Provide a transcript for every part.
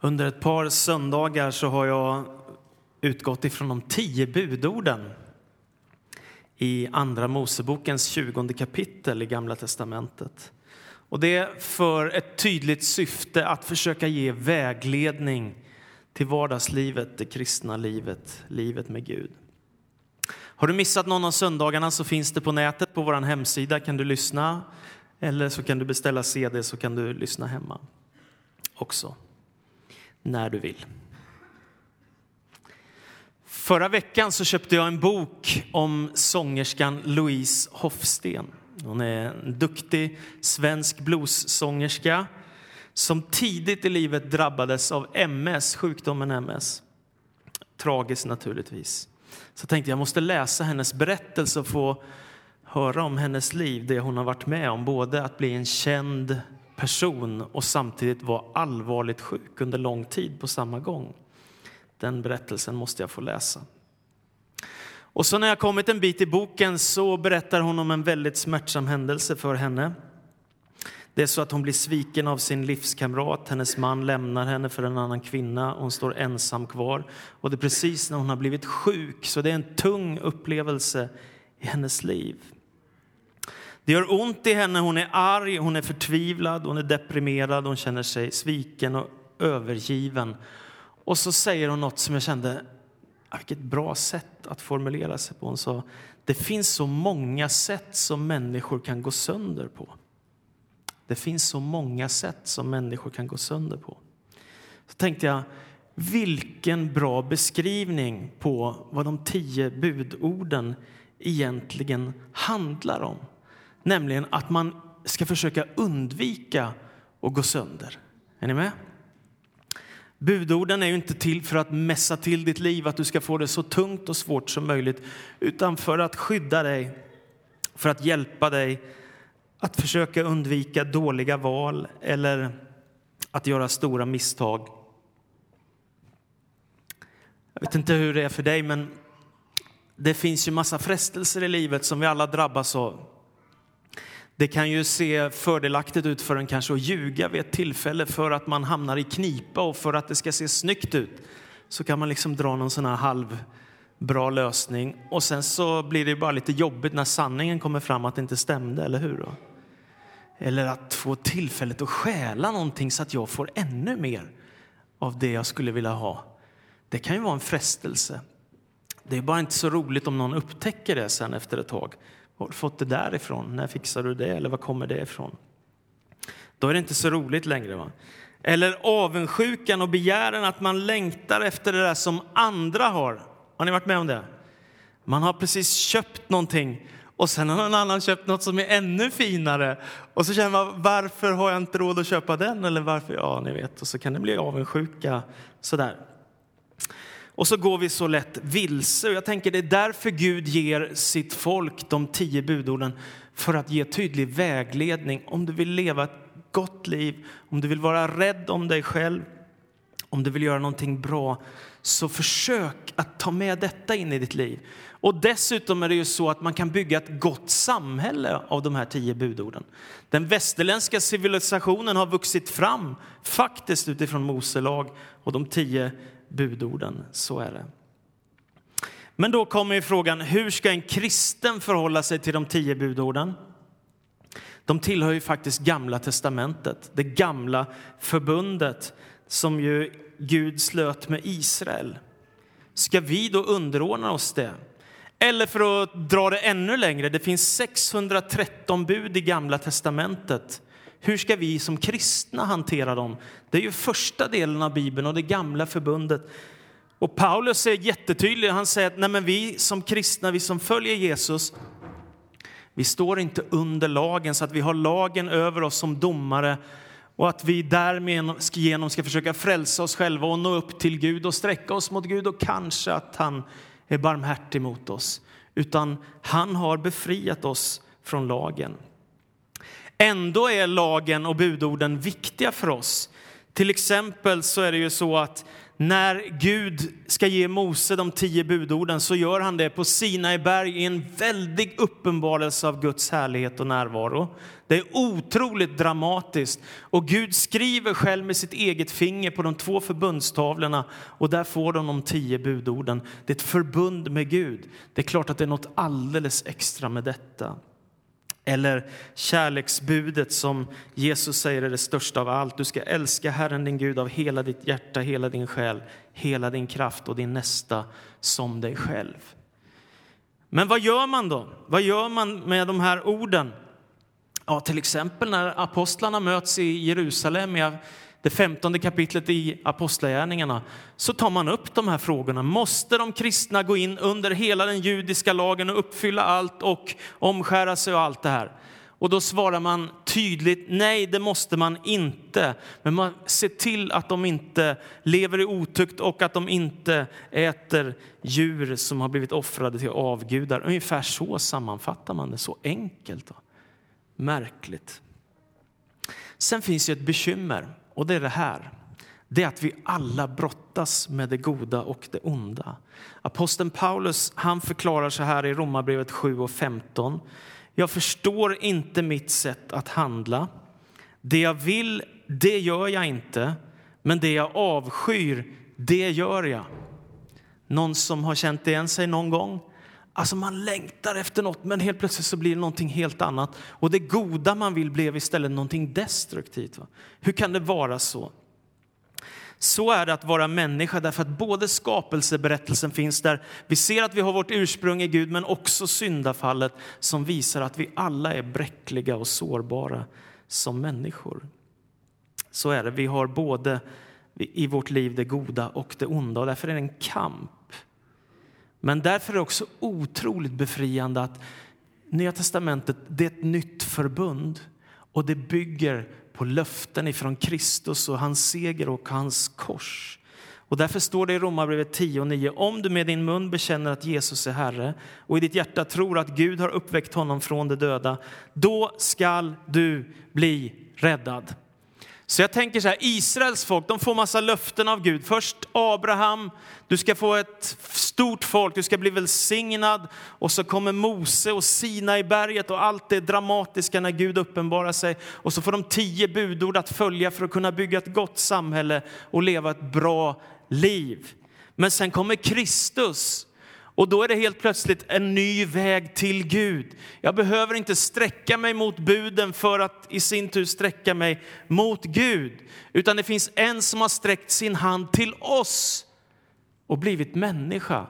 Under ett par söndagar så har jag utgått ifrån de tio budorden i Andra Mosebokens 20 kapitel i Gamla testamentet. Och det är för ett tydligt syfte att försöka ge vägledning till vardagslivet, det kristna livet, livet med Gud. Har du missat någon av söndagarna så finns det på nätet på vår hemsida. kan du lyssna eller så kan du beställa CD så kan du lyssna hemma också när du vill. Förra veckan så köpte jag en bok om sångerskan Louise Hofsten. Hon är en duktig svensk bluessångerska som tidigt i livet drabbades av MS, sjukdomen MS. Tragiskt naturligtvis. Så jag tänkte jag måste läsa hennes berättelse och få höra om hennes liv, det hon har varit med om. Både att bli en känd person och samtidigt vara allvarligt sjuk under lång tid på samma gång. Den berättelsen måste jag få läsa. Och så när jag kommit en bit i boken så berättar hon om en väldigt smärtsam händelse för henne. Det är så att hon blir sviken av sin livskamrat. Hennes man lämnar henne för en annan kvinna. Hon står ensam kvar. Och det är precis när hon har blivit sjuk, så det är en tung upplevelse i hennes liv. Det gör ont i henne. Hon är arg, hon är förtvivlad, hon är deprimerad, hon känner sig sviken och övergiven. Och så säger hon något som jag kände, ah, vilket bra sätt att formulera sig på. Hon sa, det finns så många sätt som människor kan gå sönder på. Det finns så många sätt som människor kan gå sönder på. Så tänkte jag, vilken bra beskrivning på vad de tio budorden egentligen handlar om. Nämligen att man ska försöka undvika att gå sönder. Är ni med? Budorden är ju inte till för att mässa till ditt liv, att du ska få det så tungt och svårt som möjligt, utan för att skydda dig, för att hjälpa dig att försöka undvika dåliga val eller att göra stora misstag. Jag vet inte hur det är för dig, men det finns ju massa frestelser i livet som vi alla drabbas av. Det kan ju se fördelaktigt ut för en kanske att ljuga vid ett tillfälle för att man hamnar i knipa och för att det ska se snyggt ut. Så kan man liksom dra någon sån här halvbra lösning och sen så blir det bara lite jobbigt när sanningen kommer fram att det inte stämde, eller hur? Då? Eller att få tillfället att stjäla någonting så att jag får ännu mer av det jag skulle vilja ha. Det kan ju vara en frestelse. Det är bara inte så roligt om någon upptäcker det sen efter ett tag. Var har du fått det därifrån? När fixar du det? Eller var kommer det ifrån? Då är det inte så roligt längre. Va? Eller avundsjukan och begären att man längtar efter det där som andra har. Har ni varit med om det? Man har precis köpt någonting och sen har någon annan köpt något som är ännu finare. Och så känner man, varför har jag inte råd att köpa den? Eller varför? Ja, ni vet. Och så kan det bli avundsjuka sådär. Och så går vi så lätt vilse. Jag tänker det är därför Gud ger sitt folk de tio budorden för att ge tydlig vägledning. Om du vill leva ett gott liv, om du vill vara rädd om dig själv, om du vill göra någonting bra, så försök att ta med detta in i ditt liv. Och dessutom är det ju så att man kan bygga ett gott samhälle av de här tio budorden. Den västerländska civilisationen har vuxit fram faktiskt utifrån Mose lag och de tio budorden. Så är det. Men då kommer ju frågan, hur ska en kristen förhålla sig till de tio budorden? De tillhör ju faktiskt Gamla testamentet, det gamla förbundet som ju Gud slöt med Israel. Ska vi då underordna oss det? Eller för att dra det ännu längre, det finns 613 bud i Gamla testamentet hur ska vi som kristna hantera dem? Det är ju första delen av Bibeln och det gamla förbundet. Och Paulus är jättetydlig. Han säger att nej men vi som kristna, vi som följer Jesus, vi står inte under lagen så att vi har lagen över oss som domare och att vi därigenom ska försöka frälsa oss själva och nå upp till Gud och sträcka oss mot Gud och kanske att han är barmhärtig mot oss. Utan han har befriat oss från lagen. Ändå är lagen och budorden viktiga för oss. Till exempel så är det ju så att när Gud ska ge Mose de tio budorden så gör han det på Sinai berg i en väldig uppenbarelse av Guds härlighet och närvaro. Det är otroligt dramatiskt och Gud skriver själv med sitt eget finger på de två förbundstavlorna och där får de de tio budorden. Det är ett förbund med Gud. Det är klart att det är något alldeles extra med detta. Eller kärleksbudet som Jesus säger är det största av allt. Du ska älska Herren din Gud av hela ditt hjärta, hela din själ, hela din kraft och din nästa som dig själv. Men vad gör man då? Vad gör man med de här orden? Ja, till exempel när apostlarna möts i Jerusalem i det femtonde kapitlet i Apostlagärningarna så tar man upp de här frågorna. Måste de kristna gå in under hela den judiska lagen och uppfylla allt och omskära sig och allt det här? Och då svarar man tydligt nej, det måste man inte. Men man ser till att de inte lever i otukt och att de inte äter djur som har blivit offrade till avgudar. Ungefär så sammanfattar man det, så enkelt. Och märkligt. Sen finns ju ett bekymmer och det är det här. Det är att vi alla brottas med det goda och det onda. Aposteln Paulus han förklarar så här i Romarbrevet 7 och 15. Jag förstår inte mitt sätt att handla. Det jag vill, det gör jag inte. Men det jag avskyr, det gör jag. Någon som har känt igen sig någon gång? Alltså man längtar efter något, men helt plötsligt så blir det någonting helt annat. Och det goda man vill blev istället någonting destruktivt. Va? Hur kan det vara så? Så är det att vara människa, därför att både skapelseberättelsen finns där, vi ser att vi har vårt ursprung i Gud, men också syndafallet som visar att vi alla är bräckliga och sårbara som människor. Så är det, vi har både i vårt liv det goda och det onda och därför är det en kamp men därför är det också otroligt befriande att Nya testamentet det är ett nytt förbund och det bygger på löften ifrån Kristus och hans seger och hans kors. Och därför står det i Romarbrevet 10 och 9. Om du med din mun bekänner att Jesus är Herre och i ditt hjärta tror att Gud har uppväckt honom från de döda, då skall du bli räddad. Så jag tänker så här, Israels folk, de får massa löften av Gud. Först Abraham, du ska få ett stort folk, du ska bli välsignad. Och så kommer Mose och Sina i berget och allt det dramatiska när Gud uppenbarar sig. Och så får de tio budord att följa för att kunna bygga ett gott samhälle och leva ett bra liv. Men sen kommer Kristus och då är det helt plötsligt en ny väg till Gud. Jag behöver inte sträcka mig mot buden för att i sin tur sträcka mig mot Gud. Utan det finns en som har sträckt sin hand till oss och blivit människa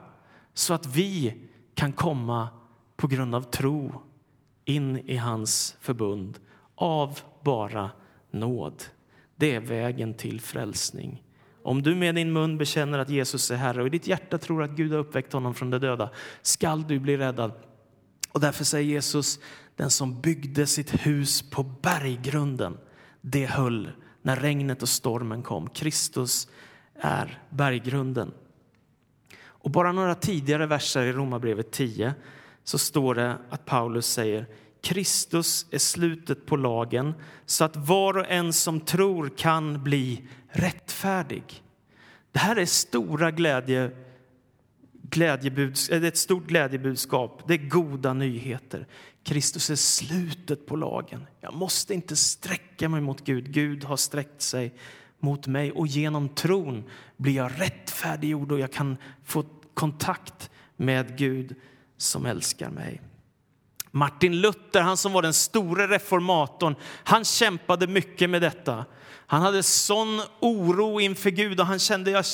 så att vi kan komma på grund av tro in i hans förbund av bara nåd. Det är vägen till frälsning. Om du med din mun bekänner att Jesus är Herre och i ditt hjärta tror att Gud har uppväckt honom från de döda skall du bli räddad. Och därför säger Jesus, den som byggde sitt hus på berggrunden, det höll när regnet och stormen kom. Kristus är berggrunden. Och bara några tidigare verser i Romarbrevet 10 så står det att Paulus säger Kristus är slutet på lagen så att var och en som tror kan bli rättfärdig. Det här är stora glädje, glädjebuds, eh, ett stort glädjebudskap. Det är goda nyheter. Kristus är slutet på lagen. Jag måste inte sträcka mig mot Gud. Gud har sträckt sig mot mig och genom tron blir jag rättfärdiggjord och jag kan få kontakt med Gud som älskar mig. Martin Luther, han som var den store reformatorn, han kämpade mycket med detta. Han hade sån oro inför Gud och han kände, jag,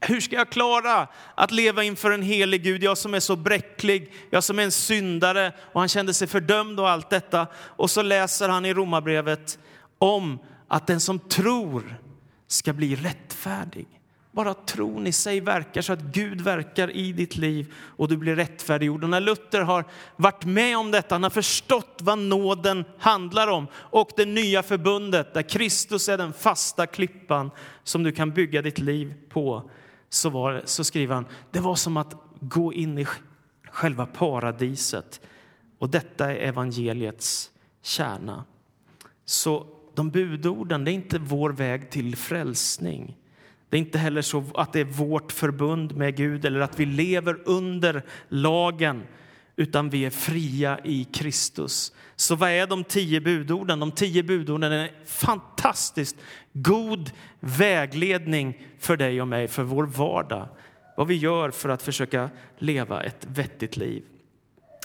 hur ska jag klara att leva inför en helig Gud, jag som är så bräcklig, jag som är en syndare och han kände sig fördömd och allt detta. Och så läser han i Romarbrevet om att den som tror ska bli rättfärdig. Bara tron i sig verkar så att Gud verkar i ditt liv och du blir rättfärdiggjord. Och när Luther har varit med om detta, han har förstått vad nåden handlar om och det nya förbundet där Kristus är den fasta klippan som du kan bygga ditt liv på, så, var, så skriver han, det var som att gå in i själva paradiset. Och detta är evangeliets kärna. Så de budorden, det är inte vår väg till frälsning. Det är inte heller så att det är vårt förbund med Gud eller att vi lever under lagen, utan vi är fria i Kristus. Så vad är de tio budorden? De tio budorden är en fantastiskt god vägledning för dig och mig, för vår vardag. Vad vi gör för att försöka leva ett vettigt liv.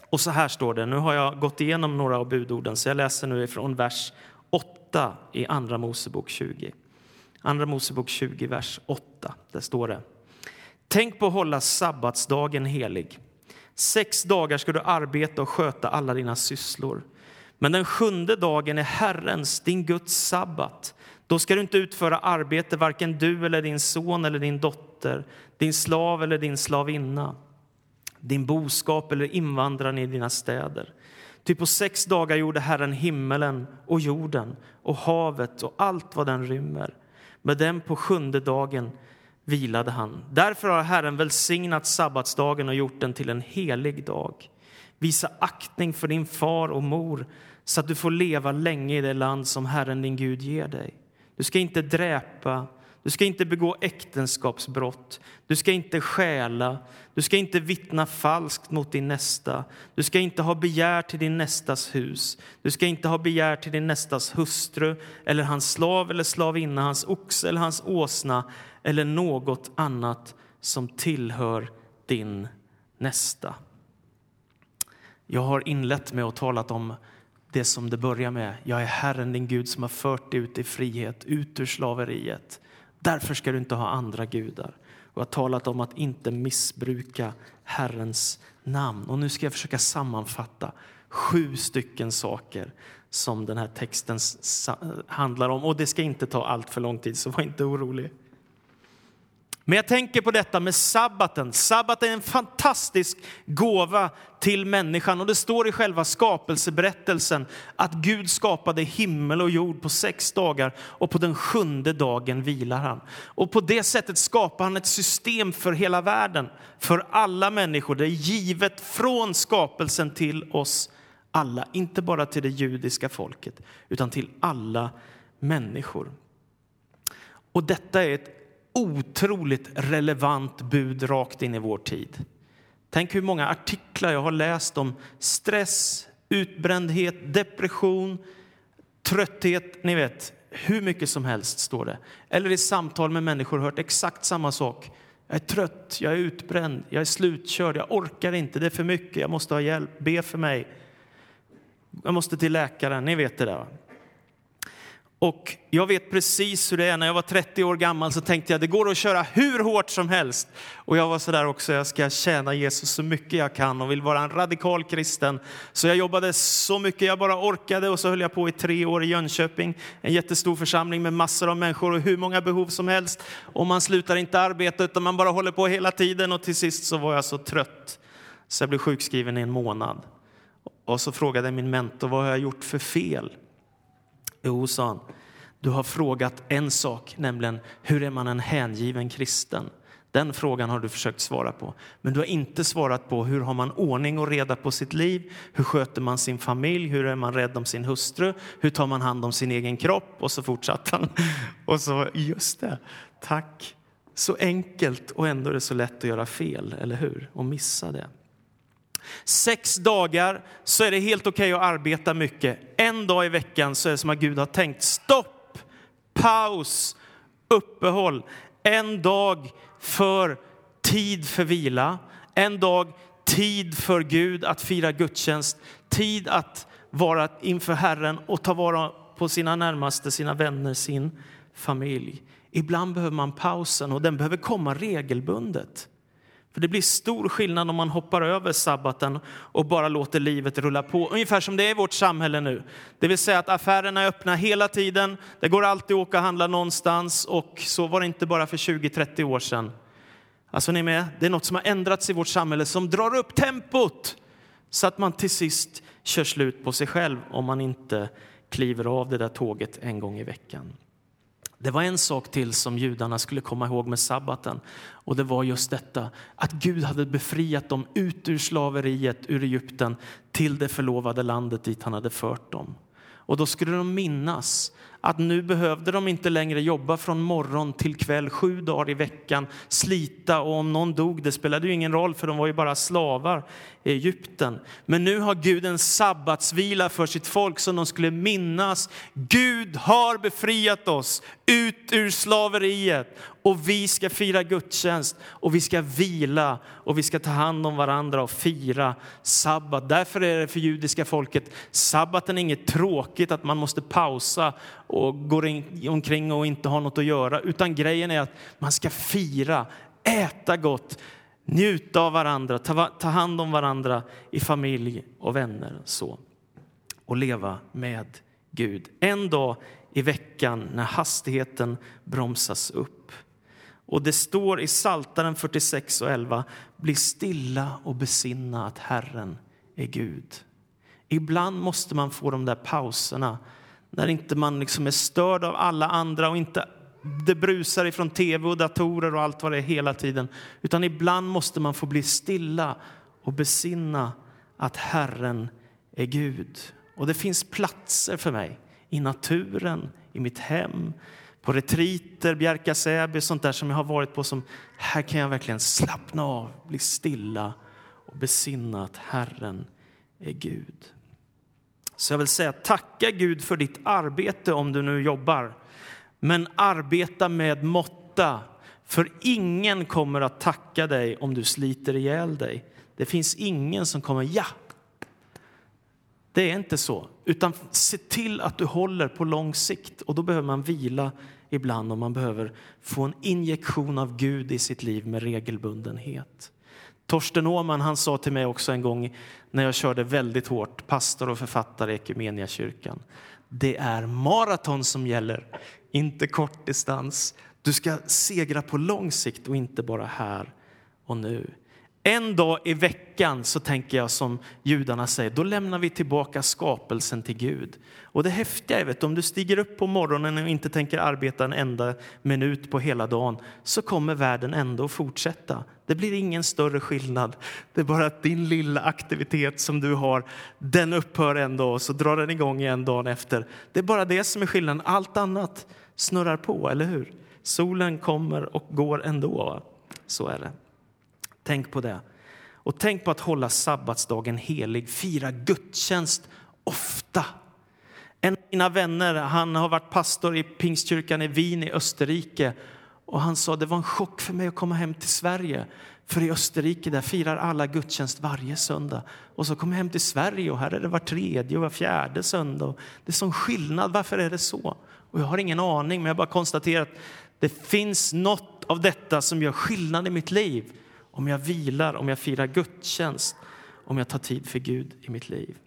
Och så här står det, nu har jag gått igenom några av budorden, så jag läser nu ifrån vers 8 i Andra Mosebok 20. Andra Mosebok 20, vers 8. Där står det. Tänk på att hålla sabbatsdagen helig. Sex dagar ska du arbeta och sköta alla dina sysslor. Men den sjunde dagen är Herrens, din Guds sabbat. Då ska du inte utföra arbete, varken du eller din son eller din dotter, din slav eller din slavinna, din boskap eller invandraren i dina städer. Ty på sex dagar gjorde Herren himmelen och jorden och havet och allt vad den rymmer. Med dem på sjunde dagen vilade han. Därför har Herren välsignat sabbatsdagen och gjort den till en helig dag. Visa aktning för din far och mor så att du får leva länge i det land som Herren din Gud ger dig. Du ska inte dräpa, du ska inte begå äktenskapsbrott, du ska inte stjäla, du ska inte vittna falskt mot din nästa, du ska inte ha begär till din nästas hus, du ska inte ha begär till din nästas hustru eller hans slav eller slavinna, hans oxe eller hans åsna eller något annat som tillhör din nästa. Jag har inlett med att tala om det som det börjar med. Jag är Herren din Gud som har fört dig ut i frihet, ut ur slaveriet. Därför ska du inte ha andra gudar. Och jag har talat om att inte missbruka Herrens namn. Och nu ska jag försöka sammanfatta sju stycken saker som den här texten handlar om. Och det ska inte ta allt för lång tid, så var inte orolig. Men jag tänker på detta med sabbaten. Sabbaten är en fantastisk gåva till människan och det står i själva skapelseberättelsen att Gud skapade himmel och jord på sex dagar och på den sjunde dagen vilar han. Och på det sättet skapar han ett system för hela världen, för alla människor. Det är givet från skapelsen till oss alla, inte bara till det judiska folket, utan till alla människor. Och detta är ett otroligt relevant bud rakt in i vår tid. Tänk hur många artiklar jag har läst om stress, utbrändhet, depression, trötthet. Ni vet, hur mycket som helst står det. Eller i samtal med människor hört exakt samma sak. Jag är trött, jag är utbränd, jag är slutkörd, jag orkar inte, det är för mycket, jag måste ha hjälp, be för mig. Jag måste till läkaren, ni vet det där. Och jag vet precis hur det är. När jag var 30 år gammal så tänkte jag det går att köra hur hårt som helst. Och jag var sådär också, jag ska tjäna Jesus så mycket jag kan och vill vara en radikal kristen. Så jag jobbade så mycket jag bara orkade och så höll jag på i tre år i Jönköping. En jättestor församling med massor av människor och hur många behov som helst. Och man slutar inte arbeta utan man bara håller på hela tiden och till sist så var jag så trött så jag blev sjukskriven i en månad. Och så frågade min mentor vad har jag gjort för fel? Jo, sa han, du har frågat en sak, nämligen hur är man en hängiven kristen? Den frågan har du försökt svara på. Men du har inte svarat på hur har man ordning och reda på sitt liv? Hur sköter man sin familj? Hur är man rädd om sin hustru? Hur tar man hand om sin egen kropp? Och så fortsatte han. Och så, just det, tack. Så enkelt och ändå är det så lätt att göra fel, eller hur? Och missa det. Sex dagar så är det helt okej okay att arbeta mycket. En dag i veckan så är det som att Gud har tänkt stopp, paus, uppehåll. En dag för tid för vila, en dag tid för Gud att fira gudstjänst, tid att vara inför Herren och ta vara på sina närmaste, sina vänner, sin familj. Ibland behöver man pausen och den behöver komma regelbundet. För Det blir stor skillnad om man hoppar över sabbaten och bara låter livet rulla på. Ungefär som det är i vårt samhälle nu. Det vill säga att affärerna är öppna hela tiden. Det går alltid att åka och handla någonstans och så var det inte bara för 20-30 år sedan. Alltså ni med? Det är något som har ändrats i vårt samhälle som drar upp tempot så att man till sist kör slut på sig själv om man inte kliver av det där tåget en gång i veckan. Det var en sak till som judarna skulle komma ihåg med sabbaten och det var just detta att Gud hade befriat dem ut ur slaveriet, ur Egypten till det förlovade landet dit han hade fört dem. Och då skulle de minnas att nu behövde de inte längre jobba från morgon till kväll, sju dagar i veckan, slita och om någon dog, det spelade ju ingen roll för de var ju bara slavar i Egypten. Men nu har Gud en sabbatsvila för sitt folk som de skulle minnas. Gud har befriat oss ut ur slaveriet och vi ska fira gudstjänst och vi ska vila och vi ska ta hand om varandra och fira sabbat. Därför är det för judiska folket, sabbaten är inget tråkigt att man måste pausa och gå omkring och inte har något att göra, utan grejen är att man ska fira, äta gott, njuta av varandra, ta, ta hand om varandra i familj och vänner så. och leva med Gud. En dag i veckan när hastigheten bromsas upp. Och det står i Saltaren 46 och 11, bli stilla och besinna att Herren är Gud. Ibland måste man få de där pauserna när inte man liksom är störd av alla andra och inte det brusar ifrån tv och datorer och allt vad det är hela tiden. Utan ibland måste man få bli stilla och besinna att Herren är Gud. Och det finns platser för mig i naturen, i mitt hem, på retriter, Bjärka Säby, sånt där som jag har varit på som här kan jag verkligen slappna av, bli stilla och besinna att Herren är Gud. Så jag vill säga tacka Gud för ditt arbete om du nu jobbar. Men arbeta med måtta, för ingen kommer att tacka dig om du sliter ihjäl dig. Det finns ingen som kommer, ja, det är inte så. Utan se till att du håller på lång sikt. Och då behöver man vila ibland om man behöver få en injektion av Gud i sitt liv med regelbundenhet. Torsten Åhman han sa till mig också en gång när jag körde väldigt hårt, pastor och författare i Equmeniakyrkan. Det är maraton som gäller, inte kortdistans. Du ska segra på lång sikt och inte bara här och nu. En dag i veckan så tänker jag som judarna säger, då lämnar vi tillbaka skapelsen till Gud. Och det häftiga är, vet, om du stiger upp på morgonen och inte tänker arbeta en enda minut på hela dagen, så kommer världen ändå att fortsätta. Det blir ingen större skillnad. Det är bara att din lilla aktivitet som du har, den upphör en dag och så drar den igång igen dagen efter. Det är bara det som är skillnaden. Allt annat snurrar på, eller hur? Solen kommer och går ändå. Så är det. Tänk på det. Och tänk på att hålla sabbatsdagen helig, fira gudstjänst ofta. En av mina vänner han har varit pastor i Pingstkyrkan i Wien i Österrike. Och han sa det var en chock för mig att komma hem till Sverige. För i Österrike där firar alla gudstjänst varje söndag. Och så kom jag hem till Sverige och här är det var tredje och var fjärde söndag. Det är sån skillnad. Varför är det så? Och jag har ingen aning, men jag bara konstaterar att det finns något av detta som gör skillnad i mitt liv om jag vilar, om jag firar gudstjänst, om jag tar tid för Gud i mitt liv.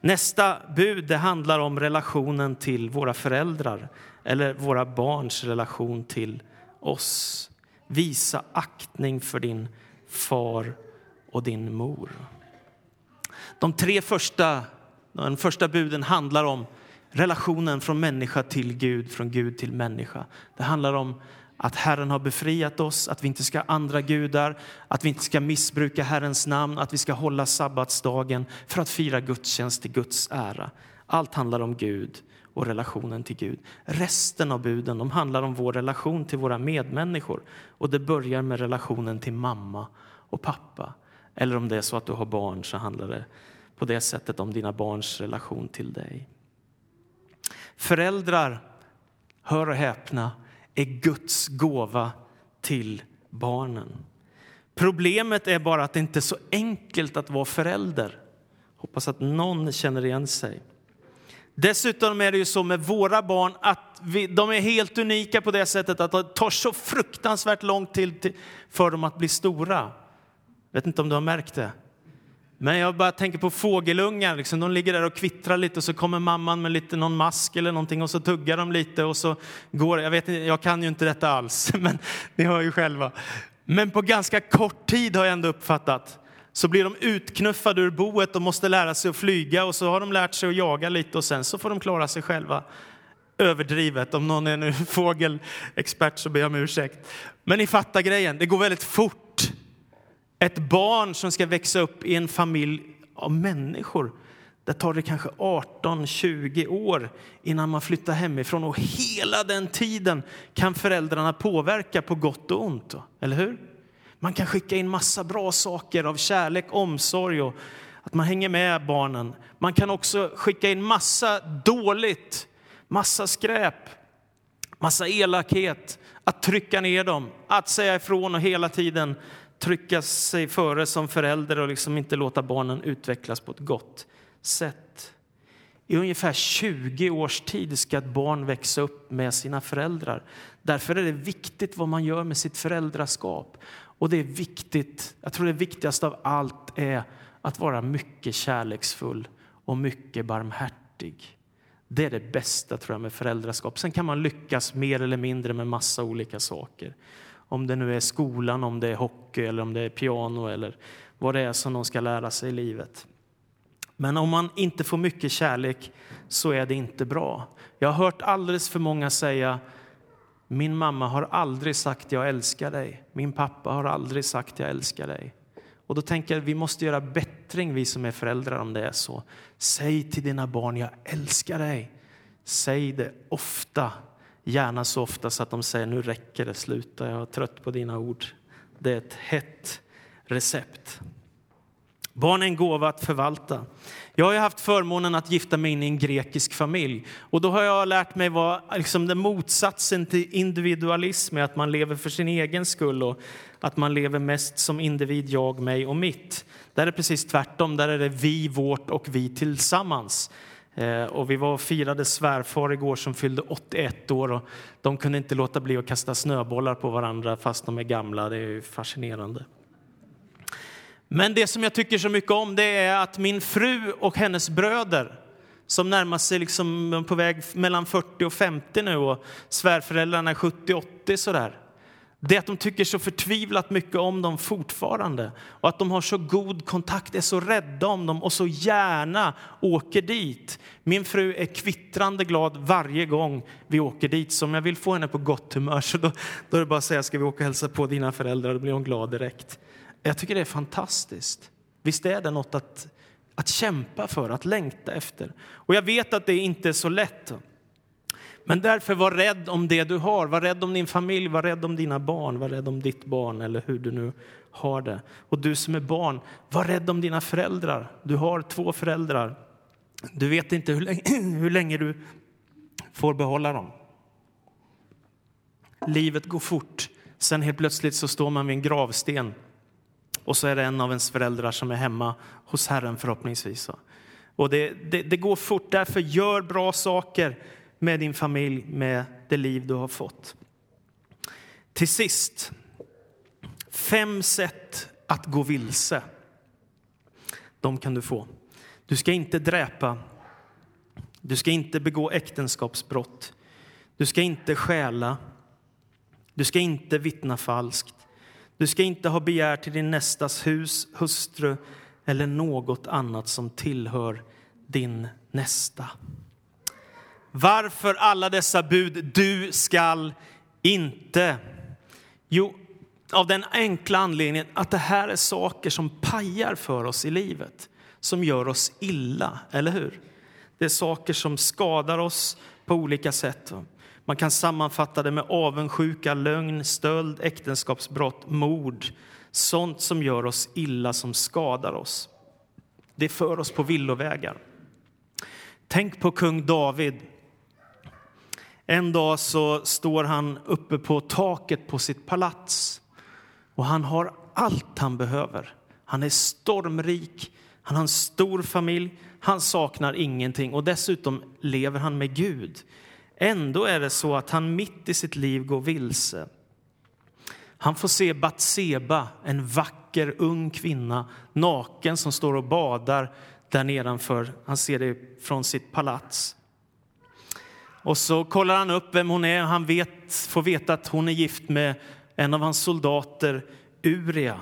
Nästa bud det handlar om relationen till våra föräldrar eller våra barns relation till oss. Visa aktning för din far och din mor. De tre första, den första buden handlar om relationen från människa till Gud, från Gud till människa. Det handlar om att Herren har befriat oss, att vi inte ska ha andra gudar, att vi inte ska missbruka Herrens namn, att vi ska hålla sabbatsdagen för att fira gudstjänst till Guds ära. Allt handlar om Gud och relationen till Gud. Resten av buden de handlar om vår relation till våra medmänniskor. Och Det börjar med relationen till mamma och pappa. Eller om det är så att du har barn så handlar det på det sättet om dina barns relation till dig. Föräldrar, hör och häpna, är Guds gåva till barnen. Problemet är bara att det inte är så enkelt att vara förälder. Hoppas att någon känner igen sig. Dessutom är det ju så med våra barn att vi, de är helt unika på det sättet att det tar så fruktansvärt lång tid för dem att bli stora. Jag vet inte om du har märkt det. Men jag bara tänker på fågelungar. Liksom. De ligger där och kvittrar lite och så kommer mamman med lite någon mask eller någonting och så tuggar de lite och så går jag vet Jag kan ju inte detta alls, men ni hör ju själva. Men på ganska kort tid har jag ändå uppfattat så blir de utknuffade ur boet och måste lära sig att flyga och så har de lärt sig att jaga lite och sen så får de klara sig själva. Överdrivet. Om någon är en fågelexpert så ber jag om ursäkt. Men ni fattar grejen. Det går väldigt fort. Ett barn som ska växa upp i en familj av människor, Där tar det kanske 18-20 år innan man flyttar hemifrån och hela den tiden kan föräldrarna påverka på gott och ont. Eller hur? Man kan skicka in massa bra saker av kärlek, omsorg och att man hänger med barnen. Man kan också skicka in massa dåligt, massa skräp, massa elakhet, att trycka ner dem, att säga ifrån och hela tiden trycka sig före som förälder och liksom inte låta barnen utvecklas på ett gott sätt. I ungefär 20 års tid ska ett barn växa upp med sina föräldrar. Därför är det viktigt vad man gör med sitt föräldraskap. Och det är viktigt, jag tror det viktigaste av allt är att vara mycket kärleksfull och mycket barmhärtig. Det är det bästa tror jag med föräldraskap. Sen kan man lyckas mer eller mindre med massa olika saker. Om det nu är skolan, om det är hockey eller om det är piano eller vad det är som de ska lära sig i livet. Men om man inte får mycket kärlek så är det inte bra. Jag har hört alldeles för många säga min mamma har aldrig sagt jag älskar dig. Min pappa har aldrig sagt jag älskar dig. Och då tänker jag vi måste göra bättring vi som är föräldrar om det är så. Säg till dina barn jag älskar dig. Säg det ofta, gärna så ofta så att de säger nu räcker det, sluta, jag är trött på dina ord. Det är ett hett recept. Barn är en gåva att förvalta. Jag har haft förmånen att gifta mig in i en grekisk familj. Och då har jag lärt mig vad liksom den motsatsen till individualism är, att man lever för sin egen skull och att man lever mest som individ, jag, mig och mitt. Där är det precis tvärtom, där är det vi, vårt och vi tillsammans. Eh, och vi var och firade svärfar igår som fyllde 81 år och de kunde inte låta bli att kasta snöbollar på varandra fast de är gamla. Det är fascinerande. Men det som jag tycker så mycket om det är att min fru och hennes bröder som närmar sig liksom på väg mellan 40 och 50 nu och svärföräldrarna är 70-80 sådär. Det är att de tycker så förtvivlat mycket om dem fortfarande och att de har så god kontakt, är så rädda om dem och så gärna åker dit. Min fru är kvittrande glad varje gång vi åker dit. Så om jag vill få henne på gott humör så då, då är det bara att säga ska vi åka och hälsa på dina föräldrar, då blir hon glad direkt. Jag tycker det är fantastiskt. Visst är det något att, att kämpa för, att längta efter. Och jag vet att det inte är så lätt. Men därför var rädd om det du har. Var rädd om din familj, var rädd om dina barn, var rädd om ditt barn eller hur du nu har det. Och du som är barn, var rädd om dina föräldrar. Du har två föräldrar. Du vet inte hur länge, hur länge du får behålla dem. Livet går fort. Sen helt plötsligt så står man vid en gravsten och så är det en av ens föräldrar som är hemma hos Herren förhoppningsvis. Och det, det, det går fort, därför gör bra saker med din familj, med det liv du har fått. Till sist, fem sätt att gå vilse. De kan du få. Du ska inte dräpa. Du ska inte begå äktenskapsbrott. Du ska inte stjäla. Du ska inte vittna falskt. Du ska inte ha begär till din nästas hus, hustru eller något annat som tillhör din nästa. Varför alla dessa bud? Du skall inte. Jo, av den enkla anledningen att det här är saker som pajar för oss i livet, som gör oss illa, eller hur? Det är saker som skadar oss på olika sätt. Man kan sammanfatta det med avundsjuka, lögn, stöld, äktenskapsbrott, mord. Sånt som gör oss illa, som skadar oss. Det för oss på villovägar. Tänk på kung David. En dag så står han uppe på taket på sitt palats och han har allt han behöver. Han är stormrik, han har en stor familj, han saknar ingenting och dessutom lever han med Gud. Ändå är det så att han mitt i sitt liv går vilse. Han får se Batseba, en vacker ung kvinna, naken som står och badar där nedanför. Han ser det från sitt palats. Och så kollar han upp vem hon är. Han vet, får veta att hon är gift med en av hans soldater, Uria.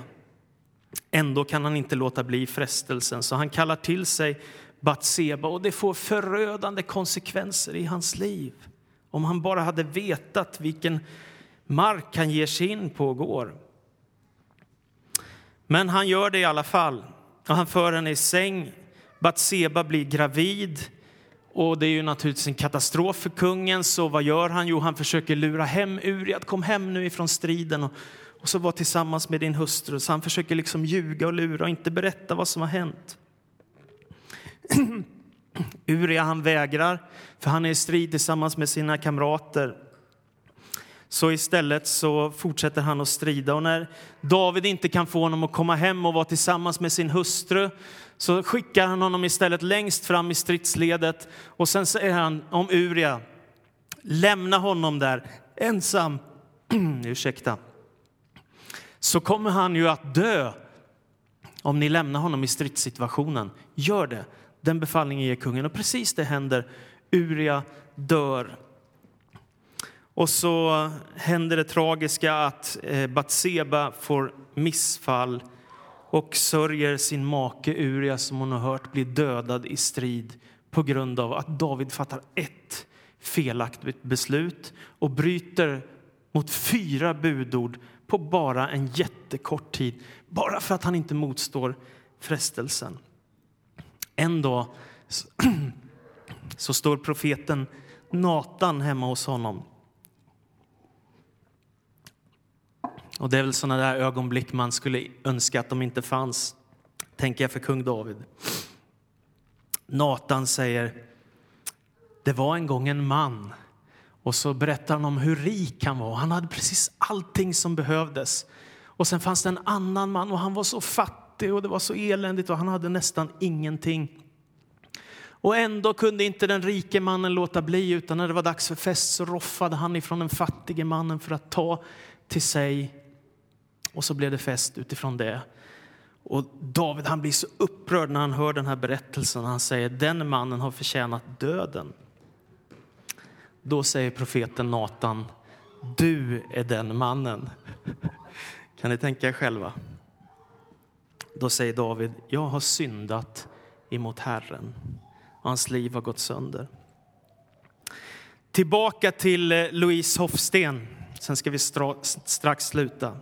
Ändå kan han inte låta bli frestelsen, så han kallar till sig Batseba och det får förödande konsekvenser i hans liv. Om han bara hade vetat vilken mark han ger sig in på och går. Men han gör det i alla fall. Och han för henne i säng Batseba blir gravid och det är ju naturligtvis en katastrof för kungen. Så vad gör han? Jo, han försöker lura hem Uria. Kom hem nu ifrån striden och, och så var tillsammans med din hustru. Så han försöker liksom ljuga och lura och inte berätta vad som har hänt. Uria han vägrar, för han är i strid tillsammans med sina kamrater. Så istället så fortsätter han att strida. Och när David inte kan få honom att komma hem och vara tillsammans med sin hustru så skickar han honom istället längst fram i stridsledet. Och sen säger han om Uria, lämna honom där ensam. Ursäkta. Så kommer han ju att dö om ni lämnar honom i stridssituationen. Gör det. Den befallningen ger kungen. Och precis det händer. Uria dör. Och så händer det tragiska att eh, Batseba får missfall och sörjer sin make Uria som hon har hört blir dödad i strid på grund av att David fattar ett felaktigt beslut och bryter mot fyra budord på bara en jättekort tid, bara för att han inte motstår frestelsen. En dag så står profeten Natan hemma hos honom. Och Det är väl såna där ögonblick man skulle önska att de inte fanns, tänker jag för kung David. Natan säger, det var en gång en man och så berättar han om hur rik han var. Han hade precis allting som behövdes. Och sen fanns det en annan man och han var så fattig och det var så eländigt och han hade nästan ingenting. Och ändå kunde inte den rike mannen låta bli utan när det var dags för fest så roffade han ifrån den fattige mannen för att ta till sig. Och så blev det fest utifrån det. Och David han blir så upprörd när han hör den här berättelsen. Han säger den mannen har förtjänat döden. Då säger profeten Natan, du är den mannen. Kan ni tänka er själva? Då säger David, jag har syndat emot Herren och hans liv har gått sönder. Tillbaka till eh, Louise Hofsten, sen ska vi strax sluta.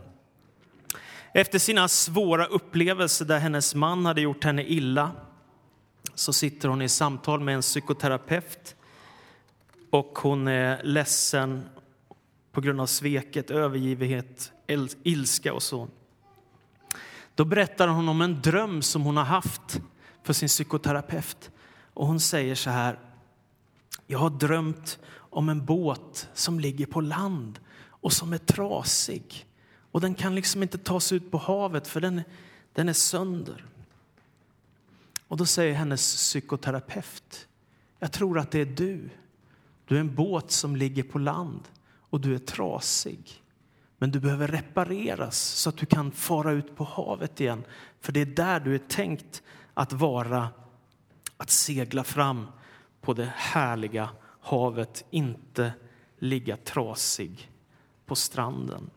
Efter sina svåra upplevelser där hennes man hade gjort henne illa så sitter hon i samtal med en psykoterapeut och hon är ledsen på grund av sveket, övergivenhet, ilska och så. Då berättar hon om en dröm som hon har haft för sin psykoterapeut. Och hon säger så här. Jag har drömt om en båt som ligger på land och som är trasig. Och den kan liksom inte tas ut på havet för den, den är sönder. Och då säger hennes psykoterapeut, jag tror att det är du. Du är en båt som ligger på land och du är trasig. Men du behöver repareras så att du kan fara ut på havet igen. För det är där du är tänkt att vara, att segla fram på det härliga havet, inte ligga trasig på stranden.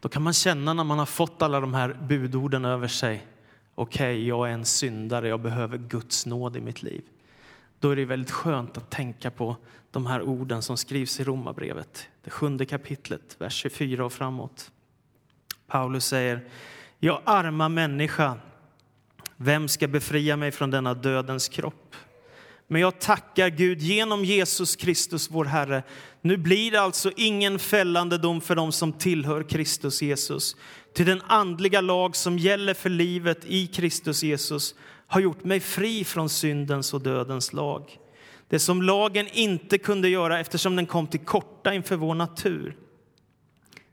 Då kan man känna när man har fått alla de här budorden över sig. Okej, okay, jag är en syndare, jag behöver Guds nåd i mitt liv då är det väldigt skönt att tänka på de här orden som skrivs i Romarbrevet, det sjunde kapitlet, vers 24 och framåt. Paulus säger, jag arma människa, vem ska befria mig från denna dödens kropp? Men jag tackar Gud genom Jesus Kristus, vår Herre. Nu blir det alltså ingen fällande dom för dem som tillhör Kristus Jesus. Till den andliga lag som gäller för livet i Kristus Jesus har gjort mig fri från syndens och dödens lag. Det som lagen inte kunde göra eftersom den kom till korta inför vår natur.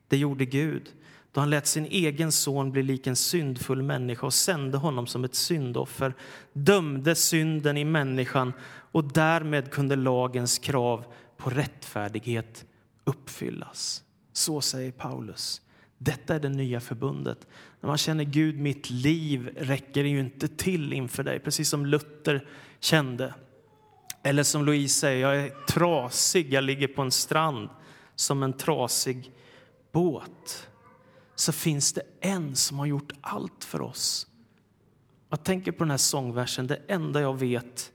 Det gjorde Gud då han lät sin egen son bli lik en syndfull människa och sände honom som ett syndoffer, dömde synden i människan och därmed kunde lagens krav på rättfärdighet uppfyllas. Så säger Paulus. Detta är det nya förbundet. När man känner Gud, mitt liv räcker ju inte till inför dig, precis som Luther kände. Eller som Louise säger, jag är trasig, jag ligger på en strand som en trasig båt. Så finns det en som har gjort allt för oss. Jag tänker på den här sångversen, det enda jag vet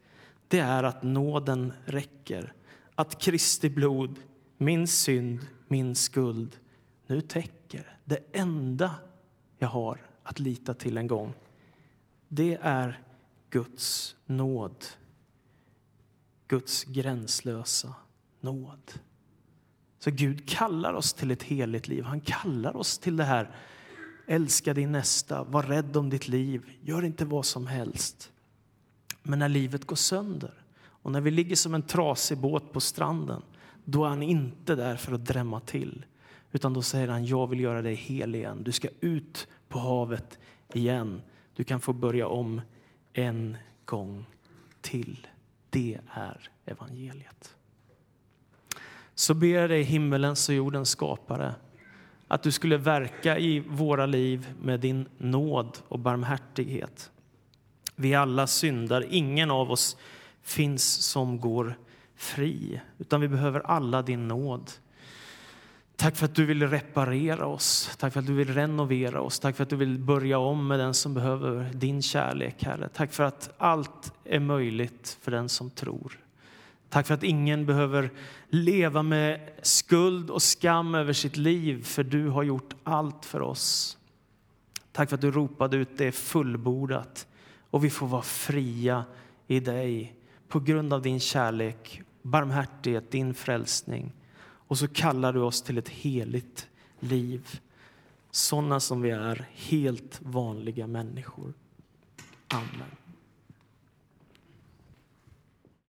det är att nåden räcker. Att Kristi blod, min synd, min skuld nu täcker. Det enda jag har att lita till en gång, det är Guds nåd. Guds gränslösa nåd. Så Gud kallar oss till ett heligt liv. Han kallar oss till det här. Älska din nästa, var rädd om ditt liv, gör inte vad som helst. Men när livet går sönder och när vi ligger som en trasig båt på stranden, då är han inte där för att drämma till. Utan då säger han, jag vill göra dig hel igen. Du ska ut på havet igen. Du kan få börja om en gång till. Det är evangeliet. Så ber jag dig, himmelens och jordens skapare, att du skulle verka i våra liv med din nåd och barmhärtighet. Vi alla syndar, ingen av oss finns som går fri, utan vi behöver alla din nåd. Tack för att du vill reparera oss, tack för att du vill renovera oss, tack för att du vill börja om med den som behöver din kärlek, Herre. Tack för att allt är möjligt för den som tror. Tack för att ingen behöver leva med skuld och skam över sitt liv, för du har gjort allt för oss. Tack för att du ropade ut det fullbordat och vi får vara fria i dig på grund av din kärlek, barmhärtighet, din frälsning. Och så kallar du oss till ett heligt liv. Sådana som vi är, helt vanliga människor. Amen.